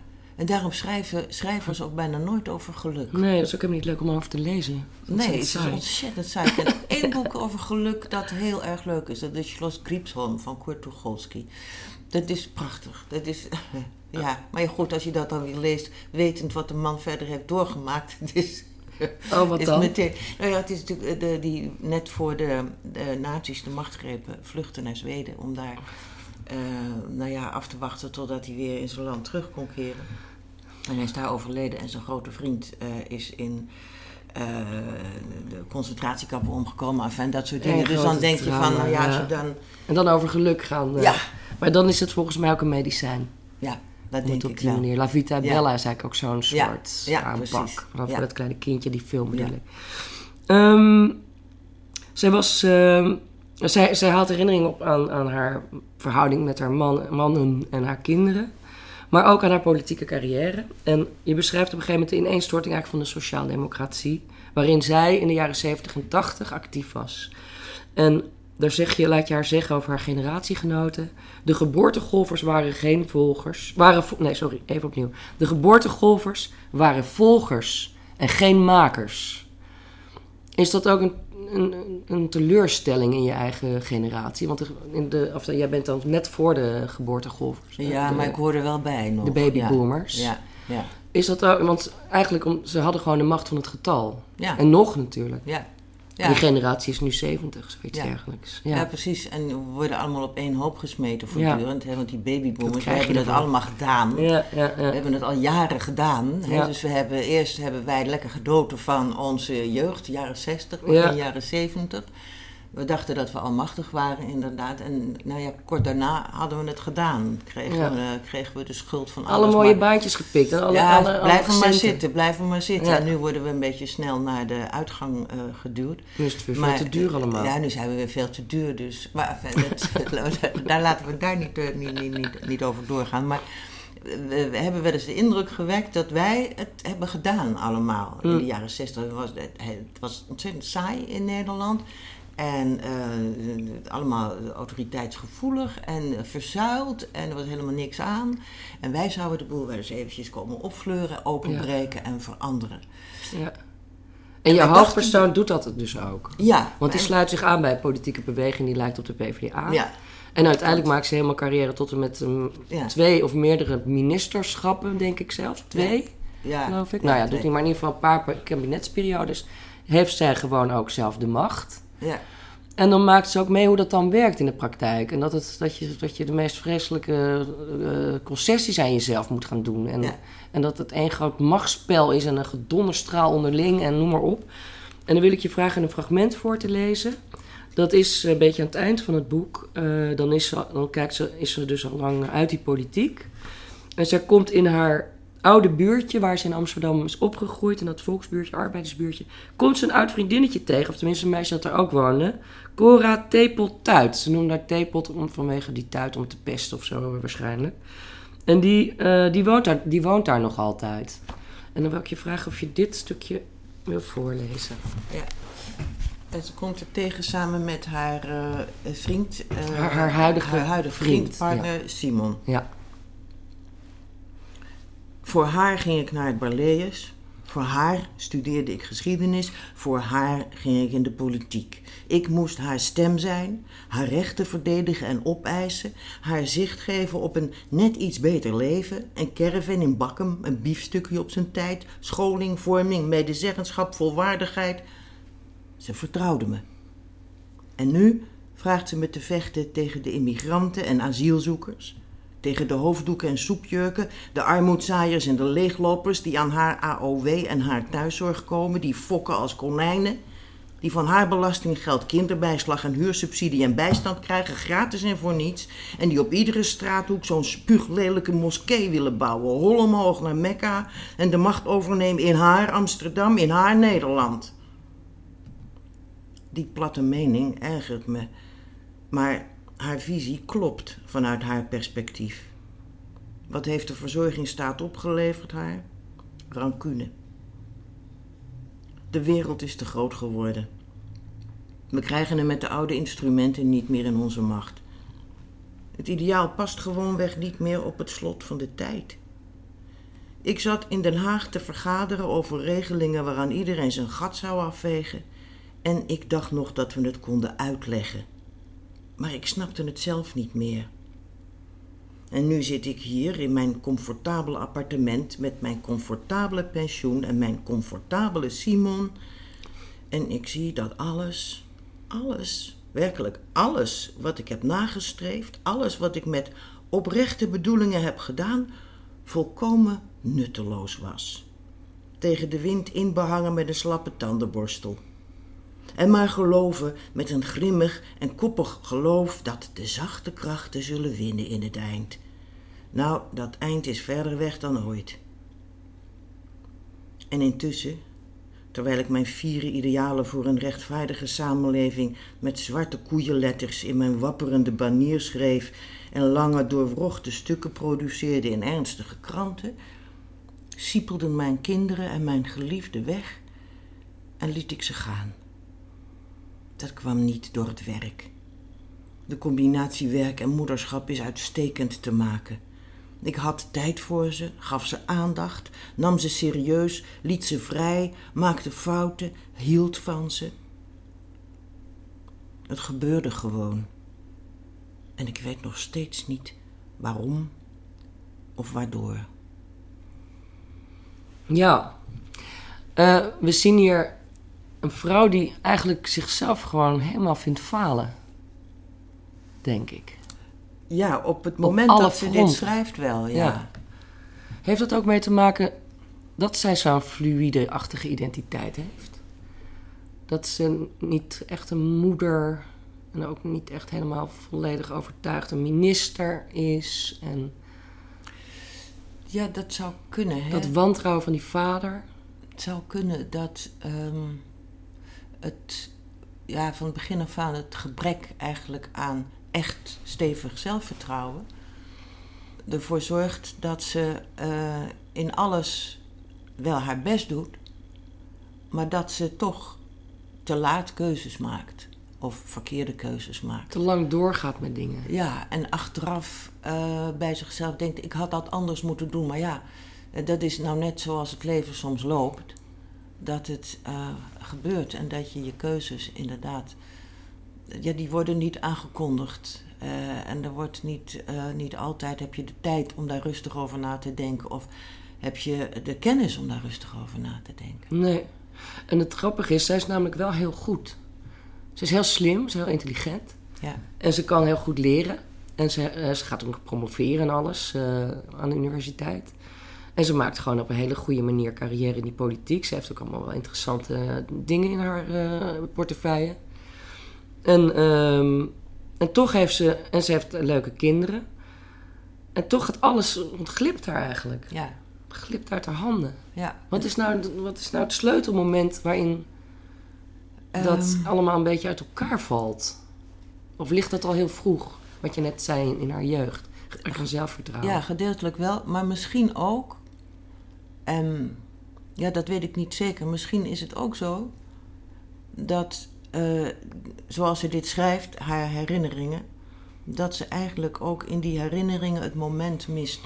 en daarom schrijven schrijvers ook bijna nooit over geluk. Nee, dat is ook helemaal niet leuk om over te lezen. Nee, het is saai. ontzettend saai. Ik ken één boek over geluk dat heel erg leuk is. Dat is Schloss Griepsholm van Kurt Tucholsky. Dat is prachtig. Dat is, ja, maar goed, als je dat dan weer leest, wetend wat de man verder heeft doorgemaakt. Het is, Oh, wat is dan? meteen, nou ja, het is natuurlijk eh, de, die net voor de, de nazi's de macht grepen, vluchten naar Zweden om daar eh, nou ja, af te wachten totdat hij weer in zijn land terug kon keren. En hij is daar overleden en zijn grote vriend eh, is in eh, de concentratiekampen omgekomen. Enfin, dat soort dingen. Dus dan denk je van, nou ja, dan... En dan over geluk gaan. eh. Ja. Maar dan is het volgens mij ook een medicijn. Ja, dat denk op ik die wel. manier. La Vita Ja. Bella is eigenlijk ook zo'n soort ja, aanpak. Vooral voor dat kleine kindje, die film bedoel ik. Ehm, zij was... ehm, zij, zij haalt herinneringen op aan, aan haar verhouding met haar man, mannen en haar kinderen. Maar ook aan haar politieke carrière. En je beschrijft op een gegeven moment de ineenstorting eigenlijk van de sociaaldemocratie. Waarin zij in de jaren 70 en 80 actief was. En daar zeg je, laat je haar zeggen over haar generatiegenoten. De geboortegolvers waren geen volgers. Waren, nee, sorry, even opnieuw. De geboortegolvers waren volgers en geen makers. Is dat ook een, een, een teleurstelling in je eigen generatie? Want in de, of, jij bent dan net voor de geboortegolvers. Ja, de, maar ik hoor er wel bij nog. de babyboomers. Ja, ja, Is dat ook, want eigenlijk, om, ze hadden gewoon de macht van het getal. ja. En nog natuurlijk. ja. Ja. Die generatie is nu 70, zoiets Ja. dergelijks. Ja. Ja. precies. En we worden allemaal op één hoop gesmeten voortdurend. Hè? Want die babyboomers, we hebben het allemaal gedaan. Ja, ja, We hebben het al jaren gedaan. Hè? Dus we hebben, eerst hebben wij lekker gedoten van onze jeugd, jaren 60, Ja. begin jaren 70. We dachten dat we almachtig waren, inderdaad. En nou ja, kort daarna hadden we het gedaan. Kregen, Ja. we, kregen we de schuld van alles. Alle mooie maar- baantjes gepikt. Alle, ja, alle, alle blijf er maar zitten, blijf er maar zitten. Ja. En nu worden we een beetje snel naar de uitgang eh, geduwd. Nu is het weer veel te duur allemaal. Ja, nu zijn we weer veel te duur. Dus, maar dat- daar laten we daar niet, eh, niet, niet, niet, niet over doorgaan. Maar we, hebben wel eens de indruk gewekt dat wij het hebben gedaan allemaal. In Mm. de jaren zestig was het, het was ontzettend saai in Nederland. En eh, allemaal autoriteitsgevoelig en verzuild. En er was helemaal niks aan. En wij zouden de boel wel eens eventjes komen opfleuren, openbreken en veranderen. Ja. En je hoofdpersoon doet dat dus ook. Ja. Want die sluit zich aan bij een politieke beweging die lijkt op de PvdA. Ja, En uiteindelijk maakt ze helemaal carrière tot en met um, Ja. twee of meerdere ministerschappen, denk ik zelfs. Twee, ja. geloof ik. Nou ja, doet hij maar in ieder geval een paar per- kabinetsperiodes. Heeft zij gewoon ook zelf de macht. Ja. En dan maakt ze ook mee hoe dat dan werkt in de praktijk. En dat, het, dat, je, dat je de meest vreselijke eh, concessies aan jezelf moet gaan doen. En, Ja. en dat het één groot machtsspel is en een gedonderstraal onderling en noem maar op. En dan wil ik je vragen een fragment voor te lezen. Dat is een beetje aan het eind van het boek. Eh, dan is ze, dan kijkt ze, is ze dus al lang uit die politiek. En zij komt in haar oude buurtje, waar ze in Amsterdam is opgegroeid, in dat volksbuurtje, arbeidersbuurtje, komt ze een oud vriendinnetje tegen, of tenminste een meisje dat er ook woonde. Cora Tepel-Tuit. Ze noemde haar Tepelt om, vanwege die tuit om te pesten of zo waarschijnlijk. En die, eh, die, woont daar, die woont daar nog altijd. En dan wil ik je vragen of je dit stukje wil voorlezen. En ze komt er tegen samen met haar eh, vriend. eh, Haar- haar huidige haar huidige vriend, vriend, partner Simon. Ja. Voor haar ging ik naar het Barlees. Voor haar studeerde ik geschiedenis, voor haar ging ik in de politiek. Ik moest haar stem zijn, haar rechten verdedigen en opeisen, haar zicht geven op een net iets beter leven, een caravan in Bakkum, een biefstukje op zijn tijd, scholing, vorming, medezeggenschap, volwaardigheid. Ze vertrouwde me. En nu vraagt ze me te vechten tegen de immigranten en asielzoekers tegen de hoofddoeken en soepjurken, de armoedzaaiers en de leeglopers die aan haar AOW en haar thuiszorg komen, die fokken als konijnen, die van haar belastinggeld kinderbijslag en huursubsidie en bijstand krijgen, gratis en voor niets, en die op iedere straathoek zo'n spuuglelijke moskee willen bouwen, hol omhoog naar Mekka en de macht overnemen in haar Amsterdam, in haar Nederland. Die platte mening ergert me, maar haar visie klopt vanuit haar perspectief. Wat heeft de verzorgingsstaat opgeleverd haar? Rancune. De wereld is te groot geworden. We krijgen hem met de oude instrumenten niet meer in onze macht. Het ideaal past gewoonweg niet meer op het slot van de tijd. Ik zat in Den Haag te vergaderen over regelingen waaraan iedereen zijn gat zou afvegen. En ik dacht nog dat we het konden uitleggen maar ik snapte het zelf niet meer. En nu zit ik hier in mijn comfortabele appartement met mijn comfortabele pensioen en mijn comfortabele Simon. En ik zie dat alles, alles, werkelijk alles wat ik heb nagestreefd, alles wat ik met oprechte bedoelingen heb gedaan, volkomen nutteloos was. Tegen de wind inbehangen met een slappe tandenborstel. En maar geloven met een grimmig en koppig geloof dat de zachte krachten zullen winnen in het eind. Nou, dat eind is verder weg dan ooit. En intussen, terwijl ik mijn vier idealen voor een rechtvaardige samenleving met zwarte koeienletters in mijn wapperende banier schreef en lange doorwrochte stukken produceerde in ernstige kranten, siepelden mijn kinderen en mijn geliefde weg en liet ik ze gaan. Dat kwam niet door het werk. De combinatie werk en moederschap is uitstekend te maken. Ik had tijd voor ze, gaf ze aandacht, nam ze serieus, liet ze vrij, maakte fouten, hield van ze. Het gebeurde gewoon. En ik weet nog steeds niet waarom of waardoor. Ja, uh, we zien hier een vrouw die eigenlijk zichzelf gewoon helemaal vindt falen. Denk ik. Ja, op het moment dat ze dit schrijft wel, ja. Heeft dat ook mee te maken dat zij zo'n fluïde-achtige identiteit heeft? Dat ze niet echt een moeder en ook niet echt helemaal volledig overtuigd een minister is. En ja, dat zou kunnen. Hè? Dat wantrouwen van die vader. Het zou kunnen dat. Ehm, het, ja, van het begin af aan het gebrek eigenlijk aan echt stevig zelfvertrouwen ervoor zorgt dat ze uh, in alles wel haar best doet, maar dat ze toch te laat keuzes maakt of verkeerde keuzes maakt. Te lang doorgaat met dingen. Ja, en achteraf uh, bij zichzelf denkt: ik had dat anders moeten doen, maar ja, dat is nou net zoals het leven soms loopt dat het uh, gebeurt en dat je je keuzes inderdaad, ja, die worden niet aangekondigd. Uh, en er wordt niet, uh, niet altijd, heb je de tijd om daar rustig over na te denken of heb je de kennis om daar rustig over na te denken. Nee. En het grappige is, zij is namelijk wel heel goed. Ze is heel slim, ze is heel intelligent. Ja. En ze kan heel goed leren. En ze, ze gaat ook promoveren en alles aan de universiteit. En ze maakt gewoon op een hele goede manier carrière in die politiek. Ze heeft ook allemaal wel interessante dingen in haar uh, portefeuille. En, um, en toch heeft ze... En ze heeft leuke kinderen. En toch gaat alles ontglipt haar eigenlijk. Ja. Glipt uit haar handen. Ja. Wat is nou, wat is nou het sleutelmoment waarin dat um, allemaal een beetje uit elkaar valt? Of ligt dat al heel vroeg? Wat je net zei in haar jeugd. Aan zelfvertrouwen. Ja, gedeeltelijk wel. Maar misschien ook en ja, dat weet ik niet zeker. Misschien is het ook zo dat, uh, zoals ze dit schrijft, haar herinneringen, dat ze eigenlijk ook in die herinneringen het moment mist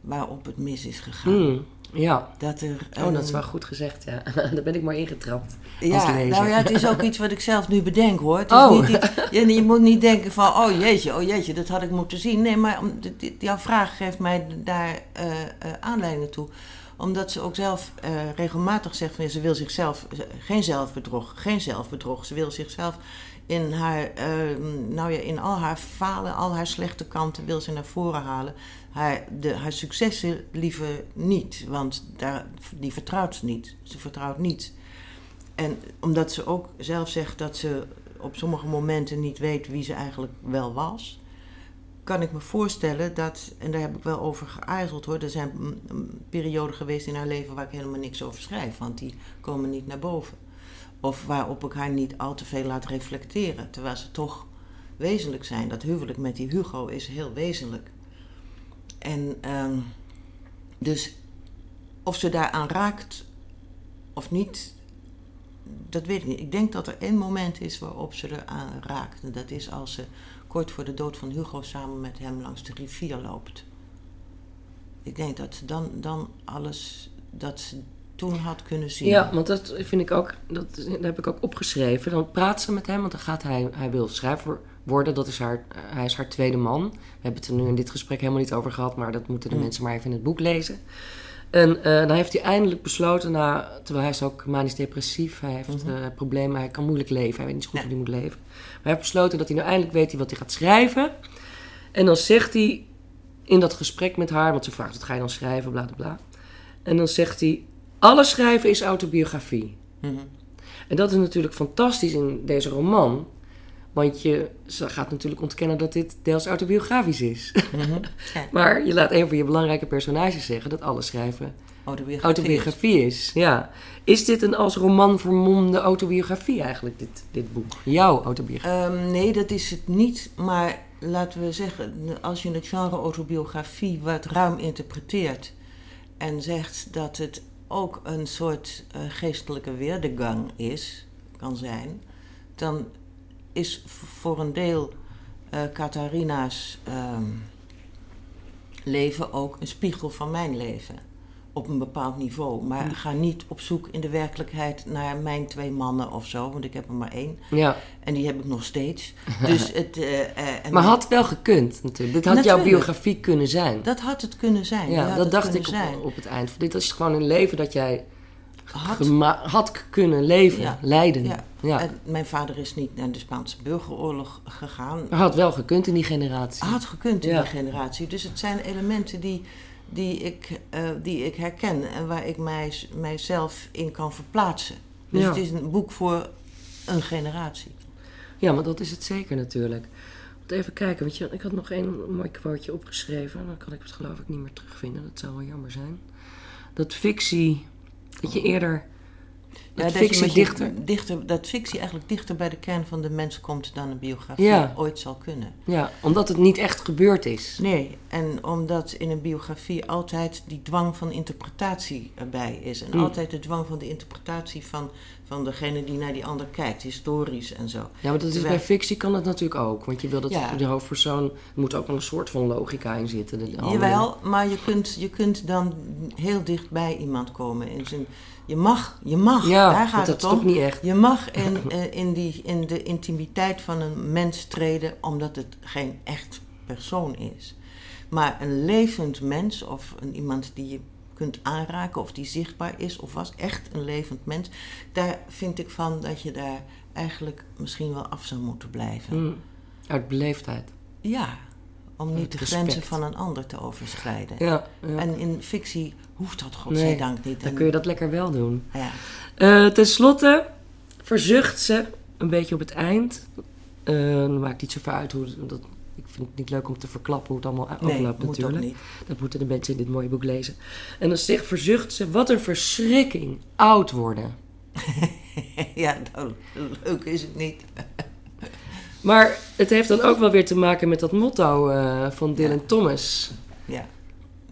waarop het mis is gegaan. Mm, Ja. Dat er, Oh, dat is ehm, wel goed gezegd, ja. Daar ben ik maar ingetrapt. als Ja, lezer. nou ja, het is ook iets wat ik zelf nu bedenk hoor. Het is Oh. niet iets- je, je moet niet denken van, oh jeetje, oh jeetje, dat had ik moeten zien. Nee, maar om, dit- jouw vraag geeft mij daar eh, eh, aanleiding toe. Omdat ze ook zelf eh, regelmatig zegt van, ja, ze wil zichzelf, geen zelfbedrog, geen zelfbedrog. Ze wil zichzelf in haar, eh, nou ja, in al haar falen, al haar slechte kanten wil ze naar voren halen. Haar, de, haar successen liever niet, want daar, die vertrouwt ze niet. Ze vertrouwt niet. En omdat ze ook zelf zegt dat ze op sommige momenten niet weet wie ze eigenlijk wel was, kan ik me voorstellen dat, en daar heb ik wel over geaarzeld hoor, er zijn perioden geweest in haar leven waar ik helemaal niks over schrijf, want die komen niet naar boven. Of waarop ik haar niet al te veel laat reflecteren, terwijl ze toch wezenlijk zijn. Dat huwelijk met die Hugo is heel wezenlijk. En ehm, dus of ze daaraan raakt of niet, dat weet ik niet. Ik denk dat er één moment is waarop ze eraan raakt. En dat is als ze kort voor de dood van Hugo samen met hem langs de rivier loopt. Ik denk dat ze dan, dan alles dat ze toen had kunnen zien. Ja, want dat vind ik ook, dat, dat heb ik ook opgeschreven. Dan praat ze met hem, want dan gaat hij, hij wil schrijver worden. Dat is haar, hij is haar tweede man. We hebben het er nu in dit gesprek helemaal niet over gehad, maar dat moeten de Mm. mensen maar even in het boek lezen. En eh, dan heeft hij eindelijk besloten, na, terwijl hij is ook manisch depressief, hij heeft Mhm. eh, problemen, hij kan moeilijk leven, hij weet niet zo goed hoe hij moet leven. Maar hij heeft besloten dat hij nu eindelijk weet wat hij gaat schrijven. En dan zegt hij in dat gesprek met haar, want ze vraagt wat ga je dan schrijven, bla bla bla. En dan zegt hij, alles schrijven is autobiografie. Mhm. En dat is natuurlijk fantastisch in deze roman. Want je ze gaat natuurlijk ontkennen dat dit deels autobiografisch is. Mhm. Ja. maar je laat een van je belangrijke personages zeggen dat alles schrijven Autobiografie. autobiografie is. Ja. Is dit een als roman vermomde autobiografie eigenlijk, dit, dit boek? Jouw autobiografie? Ehm, nee, dat is het niet. Maar laten we zeggen, als je het genre autobiografie wat ruim interpreteert en zegt dat het ook een soort eh, geestelijke weerdegang is, kan zijn, dan is voor een deel eh Catharina's ehm, leven ook een spiegel van mijn leven. Op een bepaald niveau. Maar ga niet op zoek in de werkelijkheid naar mijn twee mannen of zo, want ik heb er maar één. ja. En die heb ik nog steeds. Dus het, eh, eh, en Maar had wel gekund natuurlijk. Dit had jouw biografie kunnen zijn. dat had het kunnen zijn. ja, dat dacht ik op, op het eind. Dit is gewoon een leven dat jij Had, had kunnen leven, Ja. leiden. ja. Ja. En mijn vader is niet naar de Spaanse burgeroorlog gegaan. Maar had wel gekund in die generatie. Had gekund in Ja. die generatie. Dus het zijn elementen die, die, ik, eh, die ik herken en waar ik mij, mijzelf in kan verplaatsen. Dus het is een boek voor een generatie. Ja, maar dat is het zeker natuurlijk. Even kijken, want je, ik had nog één mooi quoteje opgeschreven. Dan kan ik het geloof ik niet meer terugvinden. Dat zou wel jammer zijn. Dat fictie, dat je eerder... Dat Ja, fictie dichter... dichter. Dat fictie eigenlijk dichter bij de kern van de mens komt dan een biografie Ja. ooit zal kunnen. Ja, omdat het niet echt gebeurd is. Nee, en omdat in een biografie altijd die dwang van interpretatie erbij is. En Mm. altijd de dwang van de interpretatie van, van degene die naar die ander kijkt, historisch en zo. Ja, maar dat is Terwijl- bij fictie kan dat natuurlijk ook. Want je wil dat Ja. de hoofdpersoon... Er moet ook wel een soort van logica in zitten. De. Jawel, maar je kunt, je kunt dan heel dicht bij iemand komen. In zijn, je mag, je mag, Ja, daar gaat dat het is toch niet echt. Je mag in, eh, in, die, in de intimiteit van een mens treden, omdat het geen echt persoon is. Maar een levend mens, of een, iemand die je kunt aanraken, of die zichtbaar is, of was echt een levend mens, daar vind ik van dat je daar eigenlijk misschien wel af zou moeten blijven. Mm. Uit beleefdheid. Ja, om niet de respect. grenzen van een ander te overschrijden. Ja, ja. En in fictie hoeft dat Nee, godzijdank niet. dan En- kun je dat lekker wel doen. ja. Eh Ten slotte verzucht ze een beetje op het eind. Dan maakt niet zoveel uit hoe dat, ik vind het niet leuk om te verklappen hoe het allemaal Nee, afloopt moet ook natuurlijk. niet. Dat moeten de mensen in dit mooie boek lezen. En dan zegt, verzucht ze, wat een verschrikking, oud worden. ja, nou, leuk is het niet. Maar het heeft dan ook wel weer te maken met dat motto eh, van Dylan Thomas. Ja.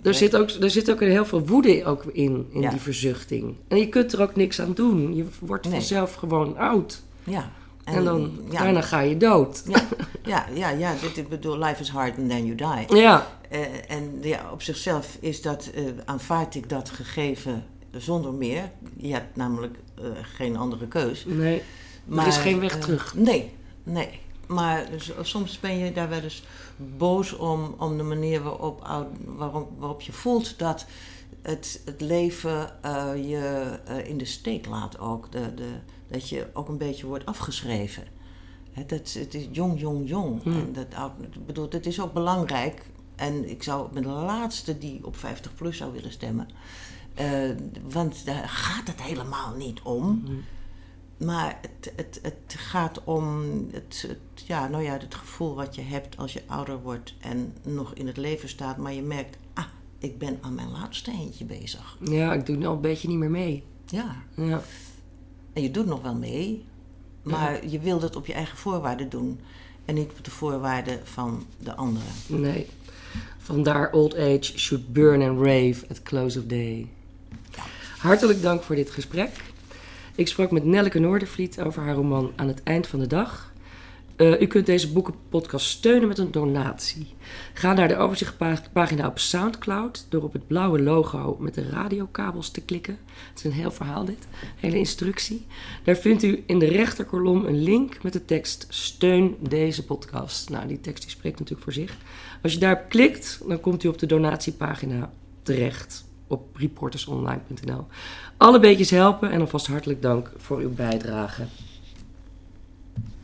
Er zit, ook, er zit ook heel veel woede ook in, in Ja. die verzuchting. En je kunt er ook niks aan doen. Je wordt Nee. vanzelf gewoon oud. Ja. En, dan, ja, daarna ga je dood. Ja, Ja, ja, ja. Dit, ik bedoel, life is hard and then you die. Ja, Eh, en ja, op zichzelf is dat, eh, aanvaard ik dat gegeven zonder meer. Je hebt namelijk eh, geen andere keus. nee. er is geen weg terug. Nee, nee. Maar s- soms ben je daar wel eens boos om, om de manier waarop, waarop, waarop je voelt dat het, het leven je in de steek laat ook. De, de, dat je ook een beetje wordt afgeschreven. Dat, het is jong, jong, jong. Hmm. En dat, bedoel, dat is ook belangrijk. En ik zou ben de laatste die op 50 plus zou willen stemmen. Eh, want daar gaat het helemaal niet om. Hmm. Maar het, het, het gaat om het, het, ja, nou ja, het gevoel wat je hebt als je ouder wordt en nog in het leven staat. Maar je merkt, ah, ik ben aan mijn laatste eentje bezig. Ja, ik doe nu al een beetje niet meer mee. Ja, Ja. En je doet nog wel mee, maar je wil dat op je eigen voorwaarden doen. En niet op de voorwaarden van de anderen. Nee. Vandaar old age should burn and rave at close of day. Hartelijk dank voor dit gesprek. Ik sprak met Nelleke Noordervliet over haar roman Aan het eind van de dag. Eh, u kunt deze boekenpodcast steunen met een donatie. Ga naar de overzichtpagina op Soundcloud door op het blauwe logo met de radiokabels te klikken. Het is een heel verhaal dit, hele instructie. Daar vindt u in de rechterkolom een link met de tekst Steun deze podcast. Nou, die tekst die spreekt natuurlijk voor zich. Als je daarop klikt, dan komt u op de donatiepagina terecht op reportersonline.nl. Alle beetjes helpen en alvast hartelijk dank voor uw bijdrage.